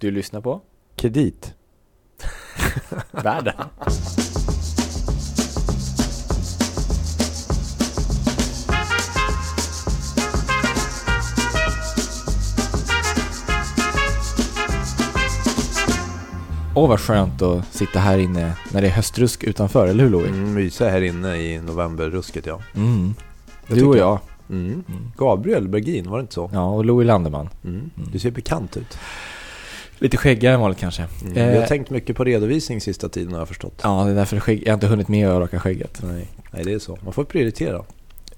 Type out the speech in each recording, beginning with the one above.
Du lyssnar på Kredit. Världen. Åh vad skönt att sitta här inne när det är höstrusk utanför, eller hur Louis? Mm, mysa här inne i novemberrusket ja. Mm. Det Du och jag. Mm. Mm. Gabriel Bergin, var det inte så? Ja, och Louis Landeman. Mm. Du ser bekant ut. Lite skäggigare än vanligt kanske. Mm. Eh, Vi har tänkt mycket på redovisning sista tiden har jag förstått. Ja, det är därför skägg... jag har inte hunnit med att raka skägget. Nej. Nej, det är så. Man får prioritera.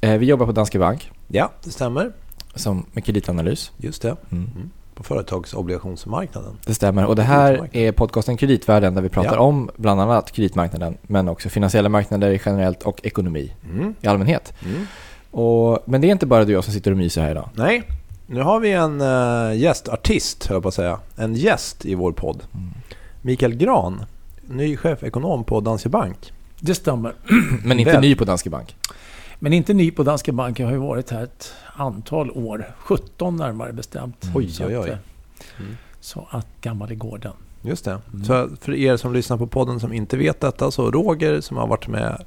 Eh, vi jobbar på Danske Bank Ja, det stämmer. som med kreditanalys. Just det. Mm. På företagsobligationsmarknaden. Det stämmer. Och det här är podcasten Kreditvärlden där vi pratar Ja. om bland annat kreditmarknaden men också finansiella marknader generellt och ekonomi Mm. i allmänhet. Mm. Och, men det är inte bara du och jag som sitter och myser här idag. Nej, nu har vi en uh, gästartist, höll jag på att säga. En gäst i vår podd. Mm. Mikael Gran, ny chefekonom på Danske Bank. Det stämmer. Men inte Väl. ny på Danske Bank. Men inte ny på Danske Bank. Jag har ju varit här ett antal år. 17 närmare bestämt. Mm. Oj, Så oj, oj. eh, Mm. Så att gammal i gården. Just det. Mm. Så för er som lyssnar på podden som inte vet detta så Roger som har varit med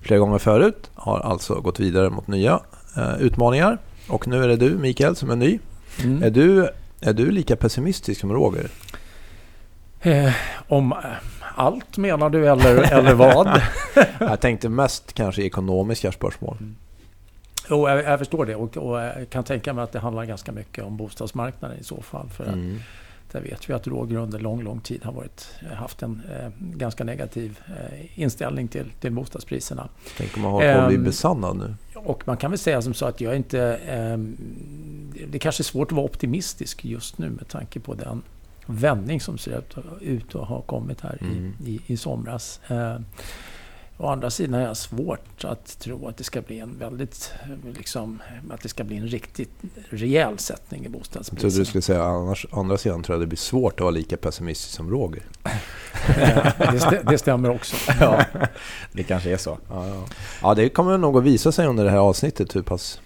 flera gånger förut har alltså gått vidare mot nya eh, utmaningar. Och nu är det du Mikael som är ny. Mm. Är, du, är du lika pessimistisk som Roger? Eh, om eh, allt menar du eller, eller vad? Jag tänkte mest kanske ekonomiska spörsmål. Jo, jag, jag förstår det och, och jag kan tänka mig att det handlar ganska mycket om bostadsmarknaden i så fall. För att Mm. Där vet vi att Roger under lång, lång tid har varit, haft en eh, ganska negativ eh, inställning till, till bostadspriserna. Tänk om man håller på bli Ehm, besannad nu. Och man kan väl säga som så att jag inte... ehm, det kanske är svårt att vara optimistisk just nu med tanke på den vändning som ser ut, ut att ha kommit här Mm. i, i, i somras. Å andra sidan har jag svårt att tro att det ska bli en väldigt... Liksom, att det ska bli en riktigt rejäl sättning i Jag trodde bostadspriserna. du skulle säga annars, andra sidan tror jag det blir svårt att vara lika pessimistisk som Roger. Det, stä, det stämmer också. Ja, det kanske är så. Ja, ja. ja, det kommer nog att visa sig under det här avsnittet hur pass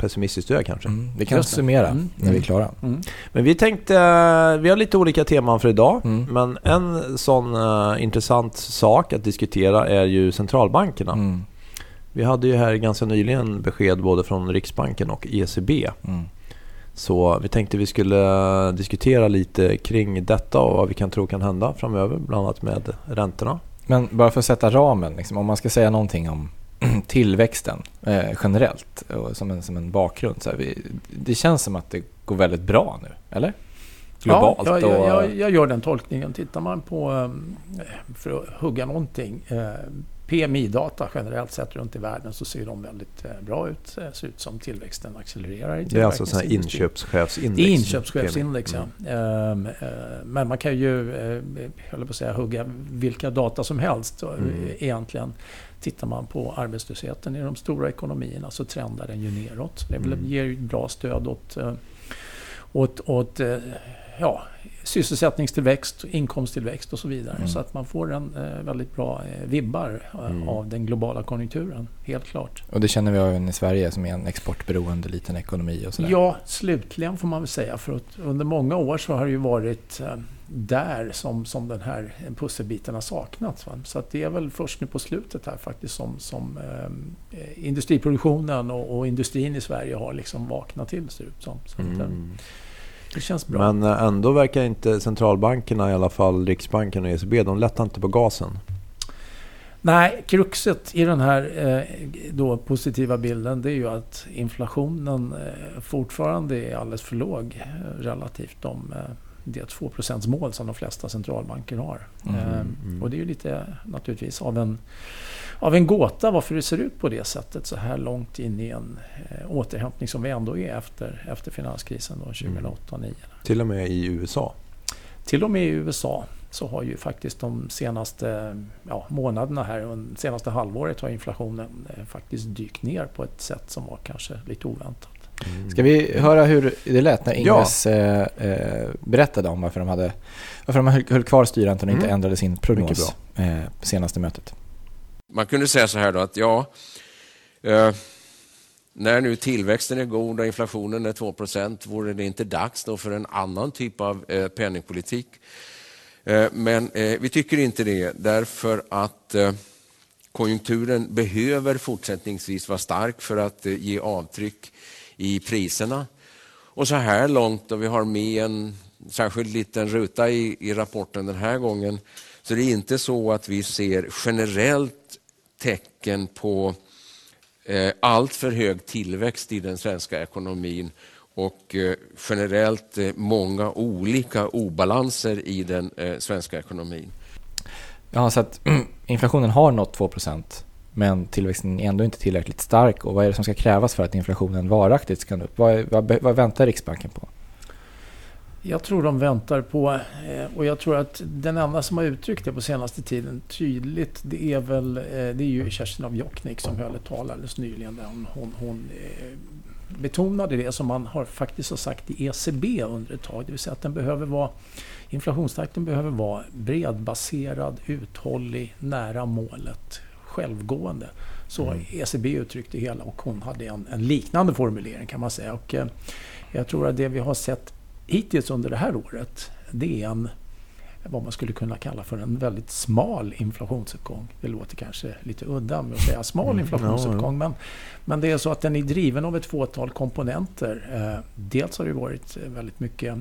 pessimistisk du är kanske. Mm. Vi kan summera Mm. när vi är klara. Mm. Men vi tänkte, eh, vi har lite olika teman för idag. Mm. Men en sån eh, intressant sak att diskutera är ju centralbankerna. Mm. Vi hade ju här ganska nyligen besked både från Riksbanken och ECB. Mm. Så vi tänkte vi skulle eh, diskutera lite kring detta och vad vi kan tro kan hända framöver. Bland annat med räntorna. Men bara för att sätta ramen, liksom, om man ska säga någonting om tillväxten eh, generellt och som en, som en bakgrund. Så här, vi, det känns som att det går väldigt bra nu, eller? Globalt ja, jag, jag, och... jag, jag gör den tolkningen. Tittar man på, ehm, för att hugga någonting, eh, PMI-data generellt sett runt i världen så ser de väldigt eh, bra ut. Det ser ut som tillväxten accelererar i Det är alltså sån inköpschefsindex. Det är inköpschefsindex, Mm. ja. Ehm, eh, Men man kan ju, eh, jag på att säga, hugga vilka data som helst. eh, Mm. Egentligen tittar man på arbetslösheten i de stora ekonomierna så trendar den ju neråt. Det Mm. ger ju bra stöd åt, eh, åt, åt eh, ja, sysselsättningstillväxt, inkomsttillväxt och så vidare. Mm. Så att man får en eh, väldigt bra vibbar Mm. av den globala konjunkturen, helt klart. Och det känner vi även i Sverige som är en exportberoende liten ekonomi och sådär. Ja, slutligen får man väl säga. För att under många år så har det ju varit där som, som den här pusselbiten har saknats. Va? Så att det är väl först nu på slutet här faktiskt som, som eh, industriproduktionen och, och industrin i Sverige har liksom vaknat till ser ut som. Så att, eh, Mm. det känns bra. Men eh, ändå verkar inte centralbankerna, i alla fall Riksbanken och ECB, de lättar inte på gasen. Nej, kruxet i den här eh, då positiva bilden det är ju att inflationen fortfarande är alldeles för låg relativt de, det 2 mål som de flesta centralbanker har. Mm, Eh, mm. Och det är ju lite naturligtvis av en, av en gåta varför det ser ut på det sättet så här långt in i en eh, återhämtning som vi ändå är efter, efter finanskrisen då 2008-2009. Till och med i USA. Till och med i USA så har ju faktiskt de senaste ja, månaderna här, och det senaste halvåret har inflationen eh, faktiskt dykt ner på ett sätt som var kanske lite oväntat. Mm. Ska vi höra hur det lät när Ja. Ingves eh, eh, berättade om varför de, hade, varför de höll, kvar styrräntan och inte Mm. ändrade sin prognos eh, på senaste mötet? Man kunde säga så här då att ja, eh, när nu tillväxten är god och inflationen är 2% vore det inte dags då för en annan typ av eh, penningpolitik? Men vi tycker inte det därför att konjunkturen behöver fortsättningsvis vara stark för att ge avtryck i priserna. Och så här långt, och vi har med en särskild liten ruta i, i rapporten den här gången, så det är inte så att vi ser generellt tecken på eh, allt för hög tillväxt i den svenska ekonomin och eh, generellt eh, många olika obalanser i den eh, svenska ekonomin. Ja, så att inflationen har nått 2 men tillväxten är ändå inte tillräckligt stark. Och vad är det som ska krävas för att inflationen varaktigt ska upp? Vad, vad, vad väntar Riksbanken på? Jag tror de väntar på, eh, och jag tror att den enda som har uttryckt det på senaste tiden tydligt, det är väl eh, det är ju Kerstin av Jokknik som höll ett tal alldeles nyligen där hon, hon, hon eh, betonade det som man har faktiskt har sagt i ECB under ett tag, det vill säga att den behöver vara, inflationstakten behöver vara bredbaserad, uthållig, nära målet, självgående. Så mm. ECB uttryckte hela och hon hade en, en liknande formulering kan man säga. Och, jag tror att det vi har sett hittills under det här året, det är en vad man skulle kunna kalla för en väldigt smal inflationsuppgång. Det låter kanske lite udda med att säga smal mm. inflationsuppgång. Men, men det är så att den är driven av ett fåtal komponenter. Eh, dels har det varit väldigt mycket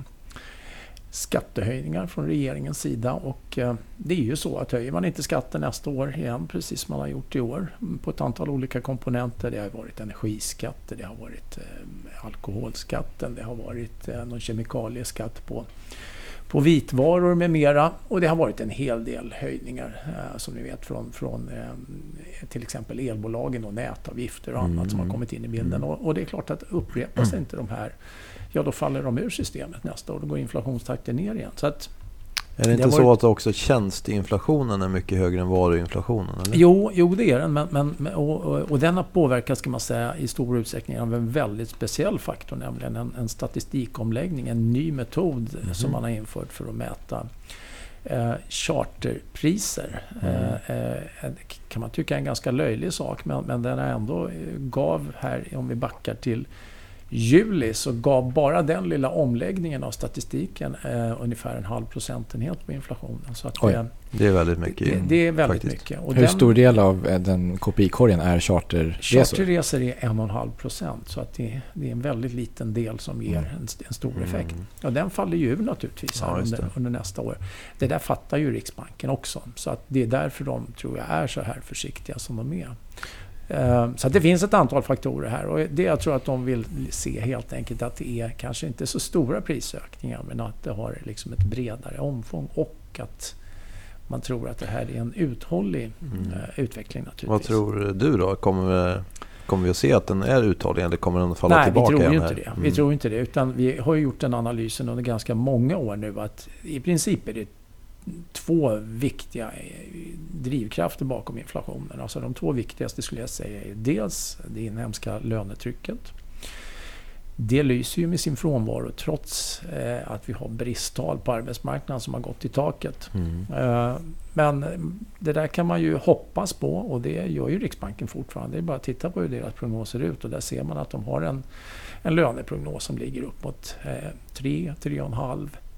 skattehöjningar från regeringens sida och eh, det är ju så att höjer man inte skatten nästa år igen, precis som man har gjort i år, på ett antal olika komponenter. Det har varit energiskatter, det har varit eh, alkoholskatten, det har varit eh, någon kemikalieskatt på, på vitvaror med mera och det har varit en hel del höjningar som ni vet från, från till exempel elbolagen och nätavgifter och annat mm. som har mm. kommit in i bilden. Mm. Och, och, det är klart att upprepas mm. inte de här ja då faller de ur systemet nästa år. Då går inflationstakten ner igen. Så att, är det inte det så varit... att också tjänsteinflationen är mycket högre än varuinflationen? Eller? Jo, jo, det är den. Men, men, och, och, och den har påverkats kan man säga, i stor utsträckning av en väldigt speciell faktor, nämligen en, en statistikomläggning, en ny metod mm. som man har infört för att mäta eh, charterpriser. Mm. Eh, eh, kan man tycka är en ganska löjlig sak, men, men den ändå gav här, om vi backar till juli så gav bara den lilla omläggningen av statistiken eh, ungefär en halv procentenhet på inflationen. Så att det, det är väldigt mycket. Det, det är väldigt faktiskt. mycket. Och Hur den, stor del av eh, den KPI-korgen är charterresor? Charterresor är en och en halv procent. Så att det, det, är en väldigt liten del som ger mm. en, en, stor mm. effekt. Och den faller ju ur naturligtvis ja, under, under, nästa år. Det där fattar ju Riksbanken också. Så att det är därför de, tror jag, är så här försiktiga som de är. Eh, så det finns ett antal faktorer här och det jag tror att de vill se helt enkelt att det är kanske inte så stora prisökningar men att det har liksom ett bredare omfång och att man tror att det här är en uthållig mm. Eh, utveckling naturligtvis. Vad tror du då? Kommer vi, kommer vi att se att den är uthållig eller kommer den att falla Nej, tillbaka? Nej, vi tror ju inte det. Mm. Vi tror inte det. Utan vi har gjort den analysen under ganska många år nu att i princip är det två viktiga eh, drivkrafter bakom inflationen. Alltså de två viktigaste skulle jag säga är dels det inhemska lönetrycket. Det lyser ju med sin frånvaro trots eh, att vi har bristtal på arbetsmarknaden som har gått i taket. Mm. Eh, men det där kan man ju hoppas på och det gör ju Riksbanken fortfarande. Det är bara att titta på hur deras prognoser ser ut och där ser man att de har en, en löneprognos som ligger upp mot eh, 3, 3,5 Eh,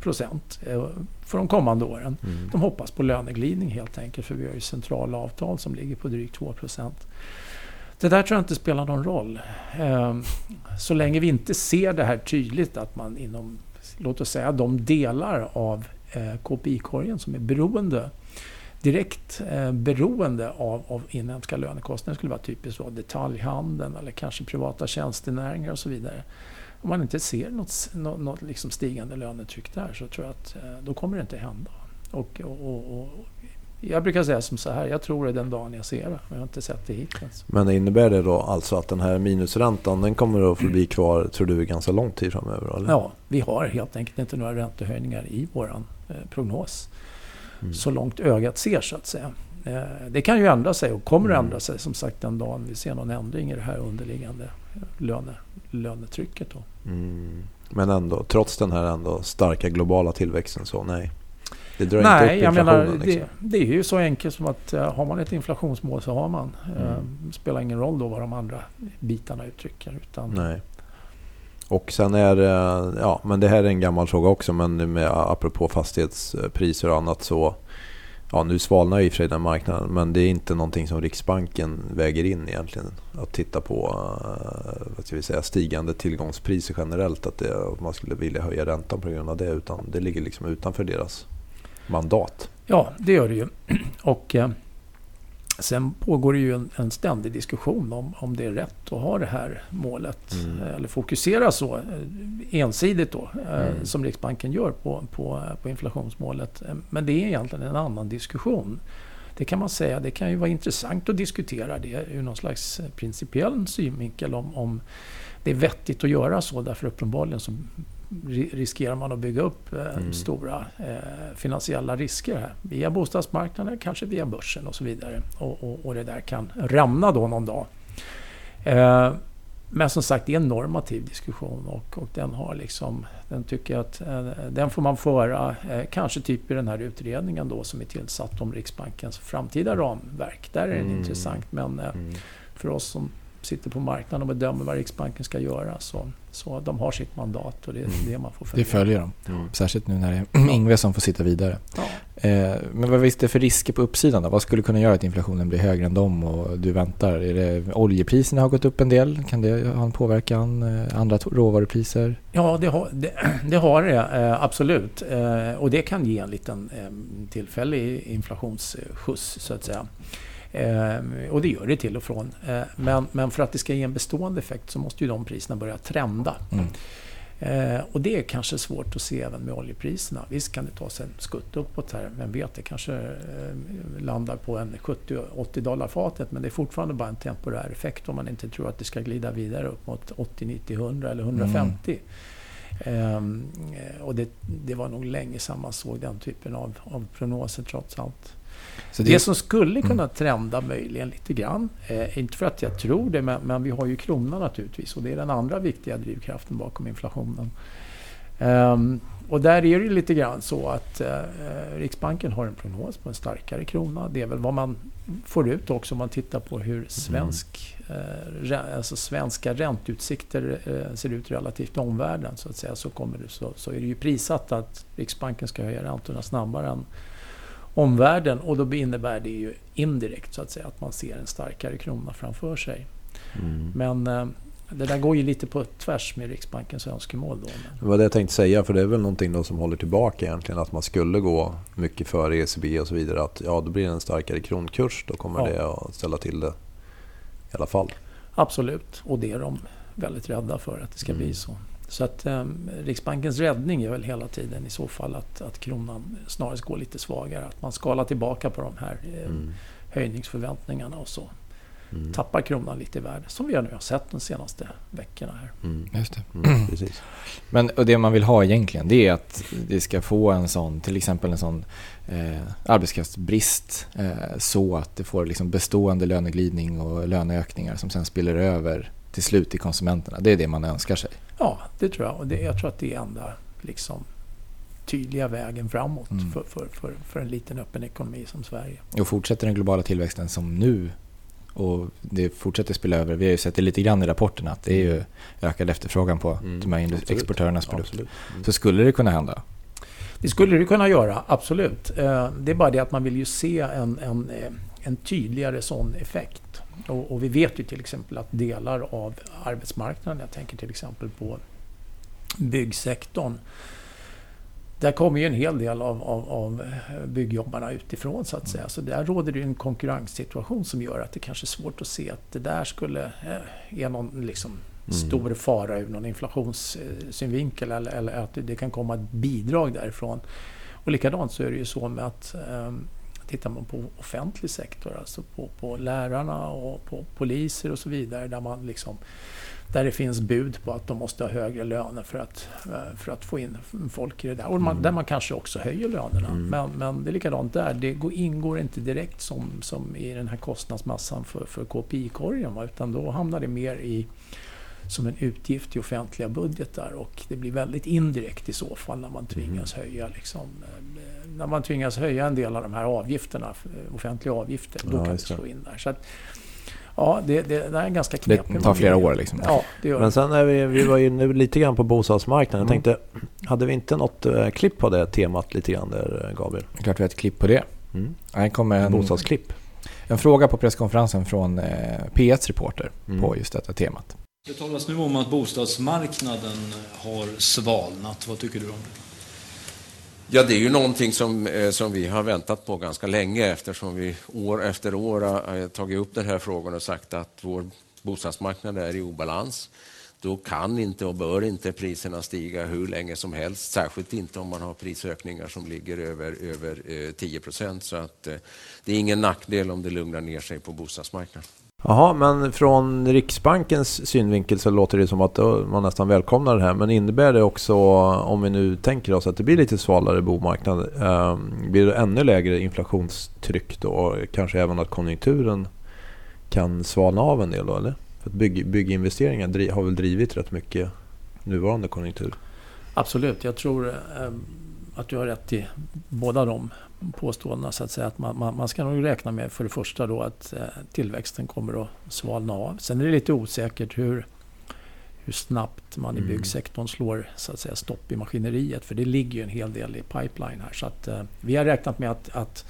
procent eh, för de kommande åren. Mm. De hoppas på löneglidning helt enkelt för vi har ju centrala avtal som ligger på drygt 2 procent. Det där tror jag inte spelar någon roll. Ehm, så länge vi inte ser det här tydligt att man inom, låt oss säga de delar av eh, KPI-korgen som är beroende direkt beroende av, av inhemska lönekostnader skulle vara typiskt då, detaljhandeln eller kanske privata tjänstenäringar och så vidare om man inte ser något, något, något liksom stigande lönetryck där så tror jag att eh, då kommer det inte hända. Och, och, och, jag brukar säga som så här, jag tror det den dagen jag ser det. Men jag har inte sett det hittills. Men innebär det då alltså att den här minusräntan den kommer att förbli kvar, tror du, ganska lång tid framöver? Eller? Ja, vi har helt enkelt inte några räntehöjningar i vår eh, prognos. Mm. Så långt ögat ser så att säga. Eh, det kan ju ändra sig och kommer att mm. ändra sig som sagt den dagen vi ser någon ändring i det här underliggande löne, lönetrycket. Då. Mm. Men ändå, trots den här ändå starka globala tillväxten så nej? Det drar Nej, inte upp jag menar inflationen. det, liksom. det är ju så enkelt som att uh, har man ett inflationsmål så har man. Mm. spelar ingen roll då vad de andra bitarna uttrycker. Utan, Nej. Och sen är det, ja men det här är en gammal fråga också men med, apropå fastighetspriser och annat så Ja nu svalnar ju i och för sig den marknaden men det är inte någonting som Riksbanken väger in egentligen. Att titta på eh, vad ska vi säga, stigande tillgångspriser generellt. Att, det, att man skulle vilja höja räntan på grund av det. Utan det ligger liksom utanför deras mandat. Ja, det gör det ju. Och eh, sen pågår det ju en, en ständig diskussion om, om det är rätt att ha det här målet. Mm. eh, Eller fokusera så eh, ensidigt då, eh, Mm. som Riksbanken gör på, på, på inflationsmålet. Men det är egentligen en annan diskussion. Det kan man säga, det kan ju vara intressant att diskutera det ur någon slags principiell synvinkel om, om det är vettigt att göra så. Därför uppenbarligen så riskerar man att bygga upp eh, Mm. stora eh, finansiella risker här. Via bostadsmarknaden, kanske via börsen och så vidare. Och, och, och det där kan rämna då någon dag. Eh, men som sagt, det är en normativ diskussion och, och den har liksom, den tycker jag att den får man föra, kanske typ i den här utredningen då som är tillsatt om Riksbankens framtida ramverk. Där är den Mm. intressant men eh, för oss som sitter på marknaden och bedömer vad Riksbanken ska göra så, så de har sitt mandat och det är Mm. det man får Det följa. följer dem. Mm. Särskilt nu när det är Ingve som får sitta vidare. Ja. Eh, men vad finns det för risker på uppsidan då? Vad skulle kunna göra att inflationen blir högre än dem och du väntar? Är det oljepriserna har gått upp en del? Kan det ha en påverkan? Eh, andra råvarupriser? Ja, det har det, det, har det eh, absolut. Eh, och det kan ge en liten eh, tillfällig inflationsskjuts så att säga. Eh, och det gör det till och från. Eh, men, men för att det ska ge en bestående effekt så måste ju de priserna börja trenda. Mm. Eh, och det är kanske svårt att se även med oljepriserna. Visst kan det ta sig en skutt uppåt här. Vem vet, det kanske landar på en 70-80 dollar fatet. Men det är fortfarande bara en temporär effekt om man inte tror att det ska glida vidare upp mot 80, 90, 100 eller 150. Ehm, eh, och det, det var nog länge sedan man såg den typen av, av prognoser trots allt. Så Det som skulle kunna trenda möjligen lite grann, eh, inte för att jag tror det, men, men vi har ju kronan naturligtvis och det är den andra viktiga drivkraften bakom inflationen. Ehm, och där är det lite grann så att eh, Riksbanken har en prognos på en starkare krona. Det är väl vad man får ut också om man tittar på hur svensk, eh, alltså svenska ränteutsikter eh, ser ut relativt omvärlden. Så att säga. Så, kommer det, så, så är det ju prissatt att Riksbanken ska höja räntorna snabbare än omvärlden och då innebär det ju indirekt så att säga att man ser en starkare krona framför sig. Mm. Men eh, det där går ju lite på tvärs med Riksbankens önskemål då. Det var det jag tänkte säga, för det är väl någonting då som håller tillbaka egentligen. Att man skulle gå mycket före ECB och så vidare. Att ja, då blir det en starkare kronkurs. Då kommer Ja. det att ställa till det i alla fall. absolut, och det är de väldigt rädda för att det ska Mm. bli så. Så att eh, Riksbankens räddning är väl hela tiden i så fall att, att kronan snarast går lite svagare. Att man skalar tillbaka på de här eh, Mm. höjningsförväntningarna och så Mm. tappar kronan lite i värde. Som vi nu har sett de senaste veckorna här. Mm. Just det. Mm. Precis. Men och det man vill ha egentligen det är att det ska få en sån, till exempel en sån eh, arbetskraftsbrist eh, så att det får liksom bestående löneglidning och löneökningar som sen spiller över till slut till konsumenterna. Det är det man önskar sig. Ja, det tror jag. Och det, jag tror att det är enda liksom, tydliga vägen framåt Mm. för, för, för, för en liten öppen ekonomi som Sverige. Och fortsätter den globala tillväxten som nu och det fortsätter spilla över. Vi har ju sett det lite grann i rapporterna att det är ju ökad efterfrågan på Mm. de här Absolut. exportörernas produkter. Mm. Så skulle det kunna hända. Det skulle det kunna göra, absolut. Eh, Det är bara det att man vill ju se en, en, eh, en tydligare sån effekt. Och, och vi vet ju till exempel att delar av arbetsmarknaden, jag tänker till exempel på byggsektorn, där kommer ju en hel del av, av, av byggjobbarna utifrån så att säga. Så där råder det en konkurrenssituation som gör att det kanske är svårt att se att det där skulle eh, är någon liksom Mm. stor fara ur någon inflationssynvinkel eller, eller att det kan komma ett bidrag därifrån. Och likadant så är det ju så med att um, tittar man på offentlig sektor, alltså på, på lärarna och på poliser och så vidare, där man liksom där det finns bud på att de måste ha högre löner för att, eh, för att få in folk i det där. Och man, Mm. där man kanske också höjer lönerna. Mm. Men, men det är likadant där. Det går, ingår inte direkt som, som i den här kostnadsmassan för, för KPI-korgen. Utan då hamnar det mer i som en utgift i offentliga budgetar och det blir väldigt indirekt i så fall när man tvingas höja liksom, eh, när man tvingas höja en del av de här avgifterna, offentliga avgifter, då Ja, kan det slå in där. Så att, ja, det, det, det är en ganska knepig Det tar flera år liksom. Ja, det gör Men sen är vi, vi var inne lite grann på bostadsmarknaden. Jag Mm. tänkte, hade vi inte något eh, klipp på det temat lite grann där eh, Gabriel? Klart vi har ett klipp på det. Mm. Här kommer en, Bostadsklipp. en fråga på presskonferensen från eh, P1s reporter Mm. på just detta temat. Det talas nu om att bostadsmarknaden har svalnat. Vad tycker du om det? Ja, det är ju någonting som, eh, som vi har väntat på ganska länge eftersom vi år efter år har eh, tagit upp den här frågan och sagt att vår bostadsmarknad är i obalans. Då kan inte och bör inte priserna stiga hur länge som helst, särskilt inte om man har prisökningar som ligger över, över eh, 10 procent. Så att, det är ingen nackdel om det lugnar ner sig på bostadsmarknaden. Jaha, men från Riksbankens synvinkel så låter det som att man nästan välkomnar det här. Men innebär det också, om vi nu tänker oss att det blir lite svalare bomarknad, eh, blir det ännu lägre inflationstryck då? Och kanske även att konjunkturen kan svalna av en del då, eller? För att bygg, bygginvesteringar har väl drivit rätt mycket nuvarande konjunktur? Absolut, jag tror eh, att du har rätt i båda de påståendena. Så att säga. Att man, man, man ska nog räkna med för det första då att eh, tillväxten kommer att svalna av. Sen är det lite osäkert hur, hur snabbt man i Mm. byggsektorn slår så att säga, stopp i maskineriet. För det ligger ju en hel del i pipeline här. Så att, eh, vi har räknat med att, att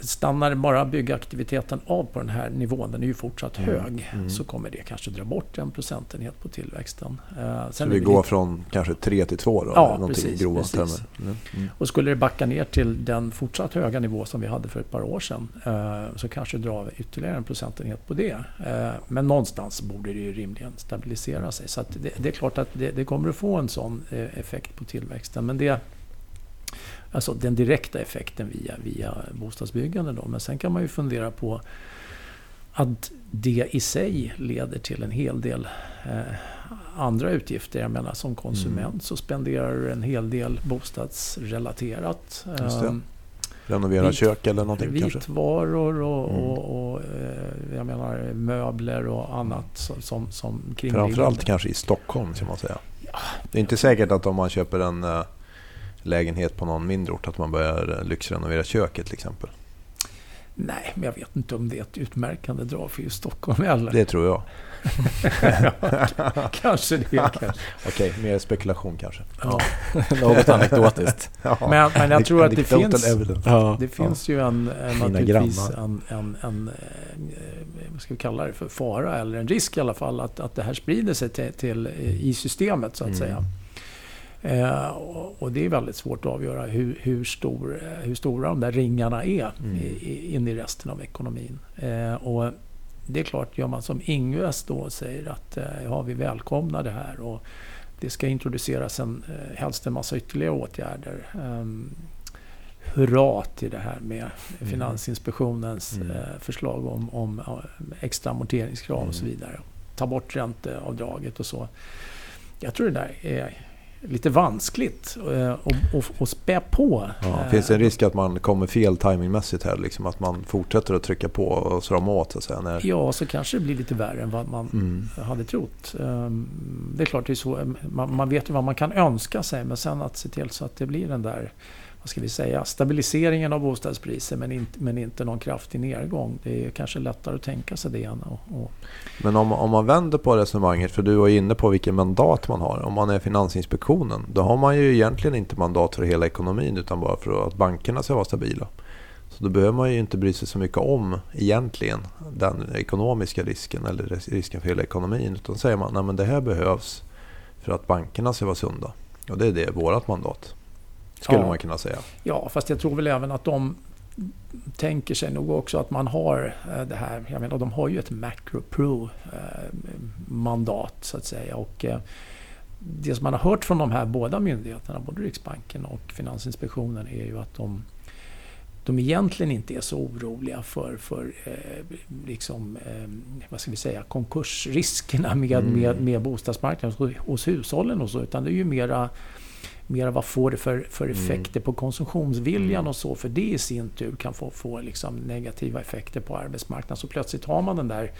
stannar bara byggaktiviteten av på den här nivån, den är ju fortsatt Mm. hög, Mm. så kommer det kanske dra bort en procentenhet på tillväxten. Eh, Så vi det går lite- från kanske 3 till 2 då? Ja, precis, grova precis. Mm. Mm. Och skulle det backa ner till den fortsatt höga nivå som vi hade för ett par år sedan eh, så kanske drar vi ytterligare en procentenhet på det. Eh, men någonstans borde det ju rimligen stabilisera sig. Så det, det är klart att det, det kommer att få en sån eh, effekt på tillväxten. Men det Alltså den direkta effekten via, via bostadsbyggande. Då. Men sen kan man ju fundera på att det i sig leder till en hel del eh, andra utgifter. Jag menar som konsument Mm. så spenderar du en hel del bostadsrelaterat. Ehm, Renovera Vit- kök eller någonting kanske? Vitvaror och, Mm. och, och eh, jag menar möbler och annat som, som, som kring Framförallt kanske i Stockholm kan man säga. Det är inte säkert att om man köper en eh, lägenhet på någon mindre ort att man börjar eh, lyxrenovera köket till exempel. Nej, men jag vet inte om det är ett utmärkande drag för just Stockholm eller. Det tror jag. kanske det. Kanske. Okej, mer spekulation kanske. Ja. Något anekdotiskt. Ja. Men, men jag tror att det finns. Ja. det finns ju en, en Mina naturligtvis en, en, en, eh, vad ska vi kalla det för, fara eller en risk i alla fall att, att det här sprider sig till, till i systemet så att Mm. säga. Eh, och, det är väldigt svårt att avgöra hur, hur, stor, eh, hur stora de där ringarna är Mm. i, in i resten av ekonomin. Eh, och det är klart, gör man som Ingves då och säger att eh, ja, vi välkomnar det här och det ska introduceras en, eh, helst en massa ytterligare åtgärder. Um, hurra till det här med Mm. Finansinspektionens Mm. förslag om, om extra amorteringskrav och så Mm. vidare. Ta bort ränteavdraget och så. Jag tror det där är lite vanskligt eh, och, och, och spä på. Ja, eh, finns det en risk att man kommer fel timingmässigt här? Liksom att man fortsätter att trycka på och strama åt så att säga? När... Ja, så kanske det blir lite värre än vad man Mm. hade trott. Ehm, Det är klart, det är så, man, man vet ju vad man kan önska sig, men sen att se till så att det blir den där vad ska vi säga, stabiliseringen av bostadspriser men inte, men inte någon kraftig nedgång. Det är kanske lättare att tänka sig det än och, Och, Men om, om man vänder på resonemanget, för du var inne på vilken mandat man har. Om man är Finansinspektionen, då har man ju egentligen inte mandat för hela ekonomin utan bara för att bankerna ska vara stabila. Så då behöver man ju inte bry sig så mycket om egentligen den ekonomiska risken eller risken för hela ekonomin. Utan säger man att det här behövs för att bankerna ska vara sunda. Och det är det, vårt mandat. Skulle Ja. man kunna säga. ja, fast jag tror väl även att de tänker sig nog också att man har eh, det här. Jag menar, de har ju ett macro-pro-mandat så att säga. Och eh, det som man har hört från de här båda myndigheterna, både Riksbanken och Finansinspektionen, är ju att de de egentligen inte är så oroliga för, för eh, liksom, eh, vad ska vi säga, konkursriskerna med, Mm. med, med bostadsmarknaden hos, hos hushållen och så. Utan det är ju mera, mera vad får det för, för Mm. effekter på konsumtionsviljan Mm. och så. För det i sin tur kan få, få liksom negativa effekter på arbetsmarknaden. Så plötsligt har man den där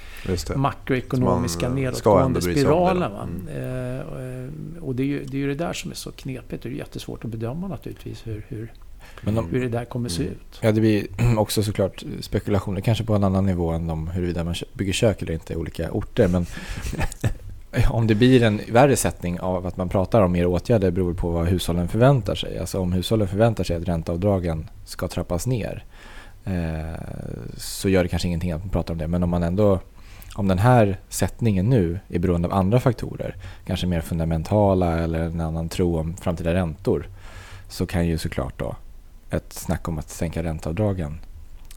makroekonomiska nedåtgående om spiralen. Mm. Eh, eh, och det är, ju, det är ju det där som är så knepigt. Det är jättesvårt att bedöma naturligtvis hur, hur, Men de, hur det där kommer se Mm. ut. Ja, det blir också såklart spekulationer, kanske på en annan nivå än de huruvida man bygger kök eller inte i olika orter. Men om det blir en värre sättning av att man pratar om mer åtgärder beror på vad hushållen förväntar sig. Alltså om hushållen förväntar sig att ränteavdragen ska trappas ner eh, så gör det kanske ingenting att man pratar om det. Men om man ändå om den här sättningen nu är beroende av andra faktorer, kanske mer fundamentala eller en annan tro om framtida räntor, så kan ju såklart då ett snack om att sänka ränteavdragen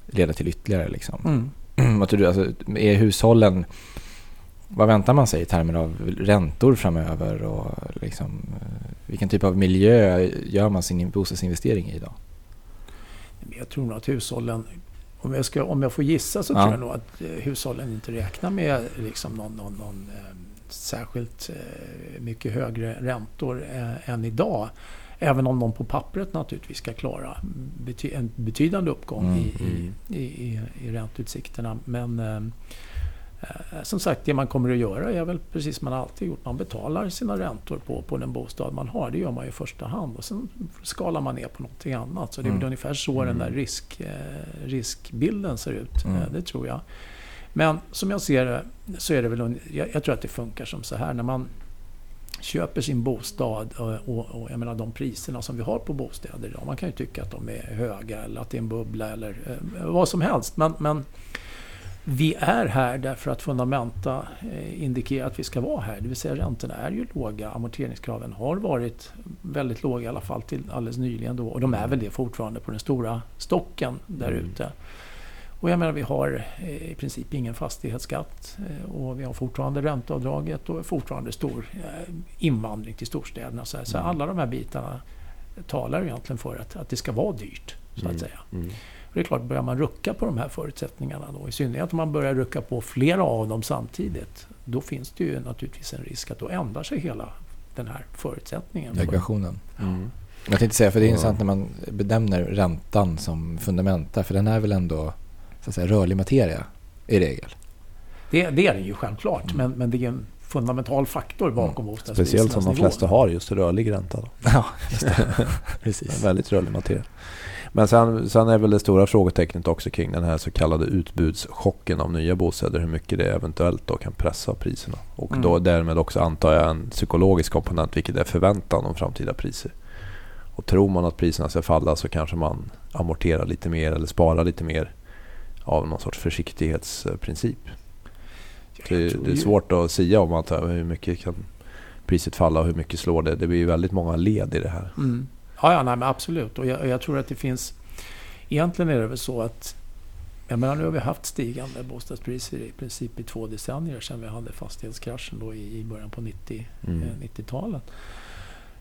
leda till ytterligare. Liksom. Mm. Vad tror du, alltså, är hushållen, vad väntar man sig i termer av räntor framöver och liksom, eh, vilken typ av miljö gör man sin bostadsinvestering i idag? Jag tror nog att hushållen, om jag, ska, om jag får gissa så Ja. tror jag nog att eh, hushållen inte räknar med liksom någon, någon, någon eh, särskilt mycket högre räntor än idag. Även om de på pappret naturligtvis ska klara en betydande uppgång Mm, i, mm. i, i, i ränteutsikterna. Men som sagt, det man kommer att göra är väl precis som man alltid gjort. Man betalar sina räntor på, på den bostad man har. Det gör man i första hand. Och sen skalar man ner på någonting annat. Så det är Mm. ungefär så den där risk, eh, riskbilden ser ut. Mm. Eh, det tror jag. Men som jag ser det så är det väl... Jag, jag tror att det funkar som så här. När man köper sin bostad och, och, och jag menar de priserna som vi har på bostäder idag. Man kan ju tycka att de är höga eller att det är en bubbla eller eh, vad som helst. Men, men vi är här därför att fundamenta eh, indikerar att vi ska vara här. Det vill säga räntorna är ju låga. Amorteringskraven har varit väldigt låga i alla fall till alldeles nyligen. Då, och de är väl det fortfarande på den stora stocken där Mm. ute. Och jag menar vi har eh, i princip ingen fastighetsskatt eh, och vi har fortfarande ränteavdraget och fortfarande stor invandring till storstäderna. Så, så Mm. alla de här bitarna talar egentligen för att, att det ska vara dyrt. Så att Mm. säga. Mm. Det är klart, börjar man rucka på de här förutsättningarna då, i synnerhet om man börjar rucka på flera av dem samtidigt, då finns det ju naturligtvis en risk att då ändrar sig hela den här förutsättningen. för- Ekvationen. Mm. Jag tänkte säga, för det är intressant när man benämner räntan som fundamenta, för den är väl ändå så att säga, rörlig materia i regel. Det, det är den ju självklart, Mm. men, men det är en fundamental faktor bakom Speciellt bostadsprisernas som de flesta har just rörlig ränta. Då. Ja, just det. Precis. väldigt rörlig materia. Men sen, sen är väl det stora frågetecknet också kring den här så kallade utbudschocken av nya bostäder. Hur mycket det eventuellt då kan pressa priserna. Och Mm. då därmed också antar jag en psykologisk komponent vilket är förväntan om framtida priser. Och tror man att priserna ska falla så kanske man amorterar lite mer eller sparar lite mer av någon sorts försiktighetsprincip. Det, det är svårt att säga om att hur mycket kan priset falla och hur mycket slår det. Det blir väldigt många led i det här. Mm. Ja, ja nej, men absolut. Och jag, jag tror att det finns... Egentligen är det väl så att... Jag menar, nu har vi haft stigande bostadspriser i princip i två decennier sedan vi hade fastighetskraschen då i, i början på 90, Mm. eh, 90-talet.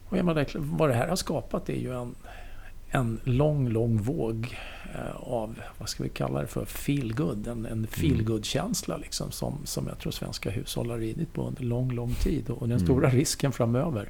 Och jag menar, vad det här har skapat är ju en, en lång, lång våg eh, av, vad ska vi kalla det för, feel good. En, en feel good-känsla liksom, som, som jag tror svenska hushåll har ridit på under lång, lång tid. Och den Mm. stora risken framöver,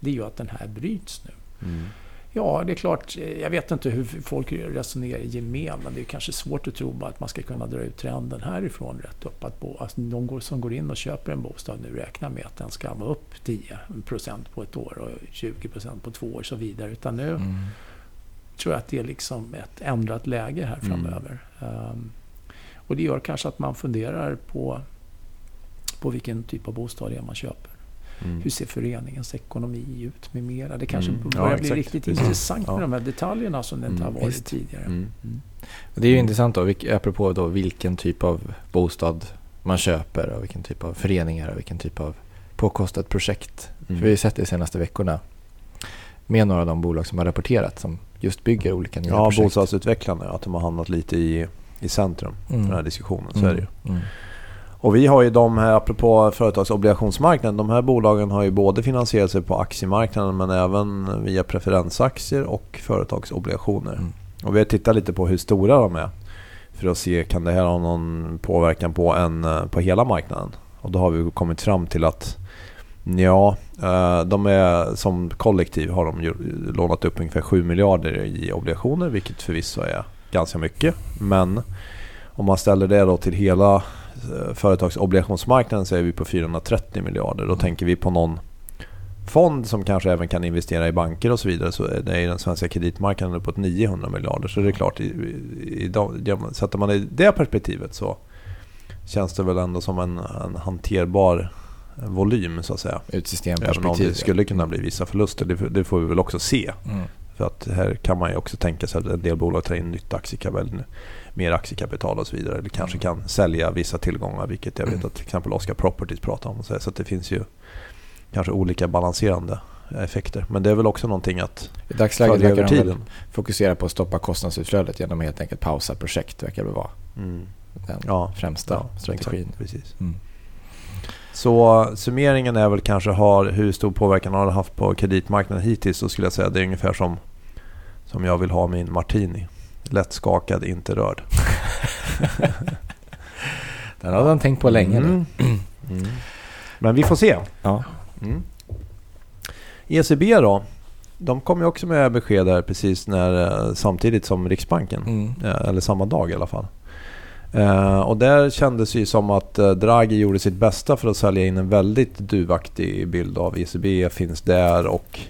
det är ju att den här bryts nu. Mm. Ja, det är klart. Jag vet inte hur folk resonerar i gemen, men det är kanske svårt att tro att man ska kunna dra ut trenden härifrån rätt upp. Att bo, alltså de som går in och köper en bostad nu räknar med att den ska vara upp 10% på ett år och 20% på två år och så vidare. Utan nu Mm. tror jag att det är liksom ett ändrat läge här Mm. framöver. Ehm, och det gör kanske att man funderar på, på vilken typ av bostad det är man köper. Mm. Hur ser föreningens ekonomi ut med mera? Det kanske Mm. börjar Ja, bli riktigt Precis. intressant med Ja. de här detaljerna som det inte Mm, har varit visst. tidigare. Mm. Mm. Det är ju intressant då, apropå då vilken typ av bostad man köper och vilken typ av föreningar och vilken typ av påkostat projekt. Mm. För vi har ju sett det de senaste veckorna med några av de bolag som har rapporterat som just bygger olika nya Ja, projekt. bostadsutvecklarna, att de har hamnat lite i, i centrum för Mm. den här diskussionen. Så är det ju. Mm. Och vi har ju de här, apropå företagsobligationsmarknaden, de här bolagen har ju både finansierat sig på aktiemarknaden men även via preferensaktier och företagsobligationer. Mm. Och vi har tittat lite på hur stora de är för att se kan det här ha någon påverkan på, en, eh, på hela marknaden. Och då har vi kommit fram till att ja, eh, de är som kollektiv har de lånat upp ungefär 7 miljarder i obligationer vilket förvisso är ganska mycket. Men om man ställer det då till hela företagsobligationsmarknaden så är vi på 430 miljarder. Då tänker vi på någon fond som kanske även kan investera i banker och så vidare så är det den svenska kreditmarknaden uppåt 900 miljarder. Så det är klart, i, i, sätter man i det perspektivet så känns det väl ändå som en, en hanterbar volym så att säga. Ur ett systemperspektiv. Även om det skulle kunna bli vissa förluster, det, det får vi väl också se. Mm. För att här kan man ju också tänka sig att en del bolag tar in nytt aktiekapital, mer aktiekapital och så vidare. Eller kanske kan sälja vissa tillgångar, vilket jag vet att till exempel Oscar Properties pratar om. Så det finns ju kanske olika balanserande effekter. Men det är väl också någonting att I dagsläget verkar över tiden. fokusera på att stoppa kostnadsutflödet genom att helt enkelt pausa projekt, verkar det vara. Mm. Den ja, främsta ja, strategin. Exakt, precis. Mm. Så summeringen är väl kanske har, hur stor påverkan har det haft på kreditmarknaden hittills? Så skulle jag säga det är ungefär som, som jag vill ha min martini. Lätt skakad, inte rörd. Den har han tänkt på länge nu. Mm. Mm. Men vi får se. Ja. Mm. ECB då? De kom ju också med besked här precis när, eh, samtidigt som Riksbanken. Mm. Eh, eller samma dag i alla fall. Uh, och där kändes det ju som att uh, Draghi gjorde sitt bästa för att sälja in en väldigt duvaktig bild av ECB. Finns där och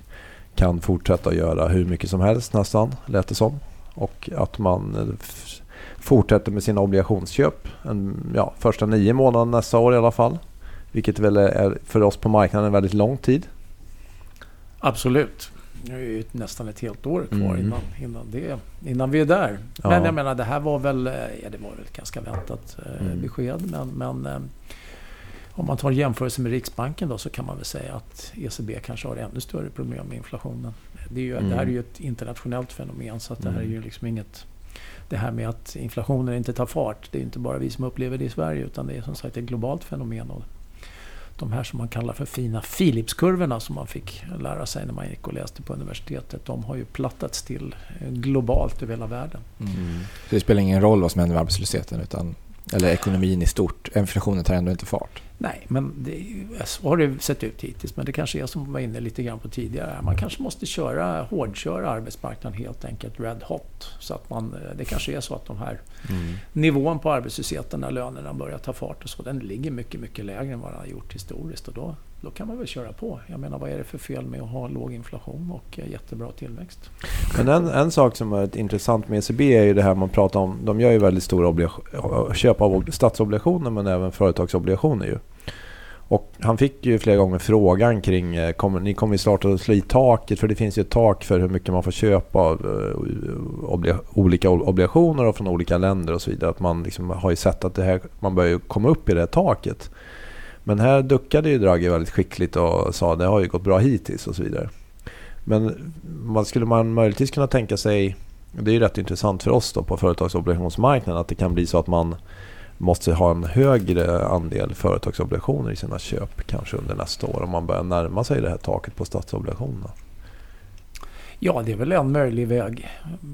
kan fortsätta att göra hur mycket som helst nästan, lät det som. Och att man uh, fortsätter med sina obligationsköp. En, ja, första nio månader nästa år i alla fall. Vilket väl är för oss på marknaden en väldigt lång tid. Absolut. Nu är ju nästan ett helt år kvar mm. innan, innan, det, innan vi är där. Ja. Men jag menar det här var väl, ja, det var väl ett ganska väntat eh, mm. besked. Men, men eh, om man tar jämförelse med Riksbanken då så kan man väl säga att ECB kanske har ännu större problem med inflationen. Det, är ju, mm. det här är ju ett internationellt fenomen så att det här är ju mm. liksom inget... Det här med att inflationen inte tar fart, det är inte bara vi som upplever det i Sverige utan det är som sagt ett globalt fenomen. Och de här som man kallar för fina Philipskurvorna som man fick lära sig när man gick och läste på universitetet. De har ju plattats till globalt över hela världen. Mm. Så det spelar ingen roll vad som händer med arbetslösheten utan, eller ekonomin i stort? Inflationen tar ändå inte fart? Nej, men det, så har det sett ut hittills. Men det kanske är som vi var inne lite grann på tidigare. Man kanske måste köra, hårdköra arbetsmarknaden helt enkelt red hot. Så att man, det kanske är så att de här mm. nivån på arbetslösheten när lönerna börjar ta fart och så, den ligger mycket, mycket lägre än vad den har gjort historiskt. Och då, då kan man väl köra på. Jag menar, vad är det för fel med att ha låg inflation och jättebra tillväxt? Men en, en sak som är intressant med ECB är ju det här man pratar om. De gör ju väldigt stora köp av statsobligationer men även företagsobligationer ju. Och han fick ju flera gånger frågan kring, eh, kommer, ni kommer ju snart att slå i taket för det finns ju ett tak för hur mycket man får köpa av eh, obli olika obligationer och från olika länder och så vidare. Att man liksom har ju sett att det här, man börjar komma upp i det här taket. Men här duckade ju Draghi väldigt skickligt och sa att det har ju gått bra hittills och så vidare. Men man skulle man möjligtvis kunna tänka sig, det är ju rätt intressant för oss då på företagsobligationsmarknaden, att det kan bli så att man måste ha en högre andel företagsobligationer i sina köp kanske under nästa år om man börjar närma sig det här taket på statsobligationerna? Ja, det är väl en möjlig väg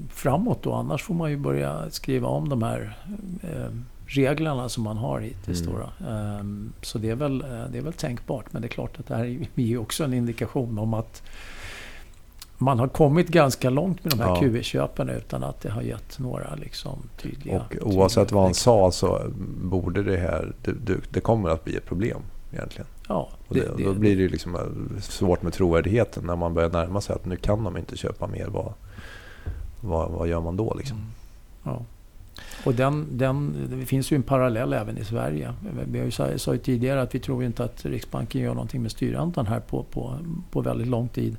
framåt då. Annars får man ju börja skriva om de här eh, reglerna som man har hittills. Mm. Um, så det är, väl, eh, det är väl tänkbart. Men det är klart att det här är också en indikation om att man har kommit ganska långt med de här ja. QE-köpen utan att det har gett några liksom tydliga... Och oavsett vad han sa så borde det här... Det, det, det kommer att bli ett problem egentligen. Ja, det, och det, då blir det ju liksom svårt med trovärdigheten när man börjar närma sig att nu kan de inte köpa mer. Vad, vad, vad gör man då liksom? Ja. Och den, den, det finns ju en parallell även i Sverige. Vi har ju sa ju tidigare att vi tror inte att Riksbanken gör någonting med styrräntan här på, på, på väldigt lång tid.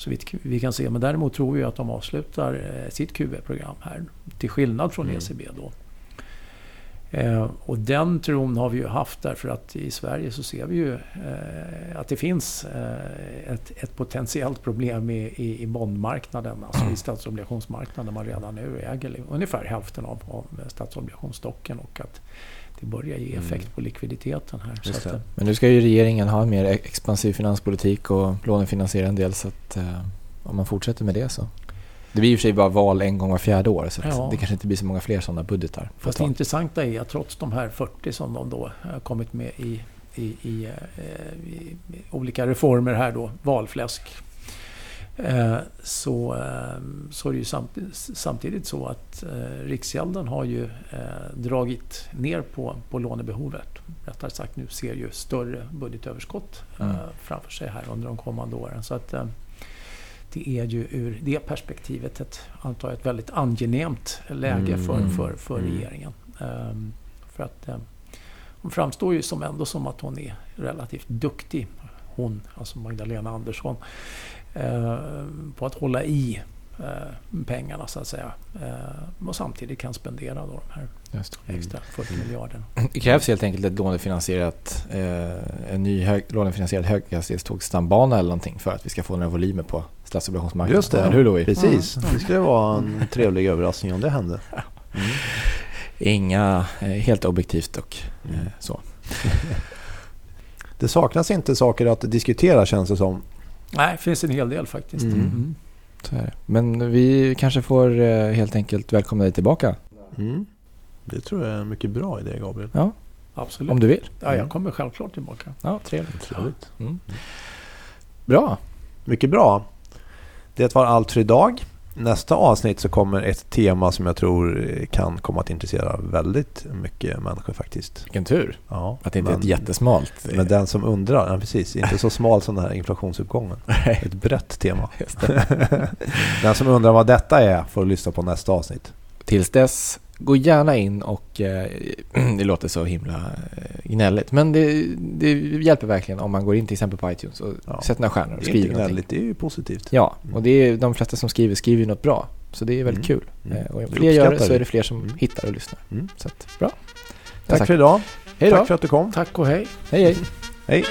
Så vitt vi kan se. Men däremot tror vi att de avslutar eh, sitt QE-program här. Till skillnad från mm. ECB då. Eh, och den tron har vi ju haft därför att i Sverige så ser vi ju eh, att det finns ett, ett, potentiellt problem i, i, i bondmarknaden, alltså i statsobligationsmarknaden där man redan nu äger ungefär hälften av, av statsobligationsstocken och att det börjar ge mm. effekt på likviditeten här. Att, Men nu ska ju regeringen ha en mer expansiv finanspolitik och lånefinansiera en del så att eh, om man fortsätter med det så det blir i och för sig bara val en gång var fjärde år så ja. det kanske inte blir så många fler sådana budgetar. Fast det intressanta är att trots de här 40 som de då har kommit med i, i, i, eh, i olika reformer här då, valfläsk. Eh, så, eh, så är det ju samtidigt, samtidigt så att eh, Riksgälden har ju dragit ner på, på lånebehovet. Rättare sagt nu ser ju större budgetöverskott mm. framför sig här under de kommande åren. Så att, det är ju ur det perspektivet ett, antar jag, ett väldigt angenämt läge för, mm. för, för mm. regeringen. Um, för att hon framstår ju som ändå som att hon är relativt duktig. Hon, alltså Magdalena Andersson, på att hålla i uh, pengarna så att säga. Uh, och samtidigt kan spendera då de här extra 40 mm. miljarderna. Det krävs helt enkelt ett lånefinansierat, en ny hög, lånefinansierad höghastighetstågstambana eller någonting för att vi ska få några volymer på statsobligationsmarknaden. Just det, hur Louis? precis. Det skulle vara en trevlig överraskning om det hände. Mm. Inga, eh, helt objektivt och eh, mm. så. det saknas inte saker att diskutera känns det som. Nej, det finns en hel del faktiskt. Mm. Mm. Men vi kanske får eh, helt enkelt välkomna dig tillbaka. Mm. Det tror jag är en mycket bra idé Gabriel. Ja, absolut. Om du vill. Ja, jag mm. kommer självklart tillbaka. Ja, trevligt. trevligt. Mm. Bra. Mycket bra. Det var allt för idag. Nästa avsnitt så kommer ett tema som jag tror kan komma att intressera väldigt mycket människor faktiskt. Vilken tur ja, att det inte men, är ett jättesmalt. Men den som undrar, ja, precis, inte så smal som den här inflationsuppgången. ett brett tema. den som undrar vad detta är får lyssna på nästa avsnitt. Tills dess gå gärna in och eh, det låter så himla eh, gnälligt men det, det, hjälper verkligen om man går in till exempel på iTunes och ja. sätter några stjärnor och skriver någonting. Gnälligt, det är ju positivt. Ja, mm. och det är, de flesta som skriver skriver något bra. Så det är väldigt mm. kul. Mm. Eh, och om fler gör det så är det fler som mm. hittar och lyssnar. Mm. Så att, bra. Tack, Tack för idag. Hej Tack för att du kom. Tack och hej. Hej hej. Hej.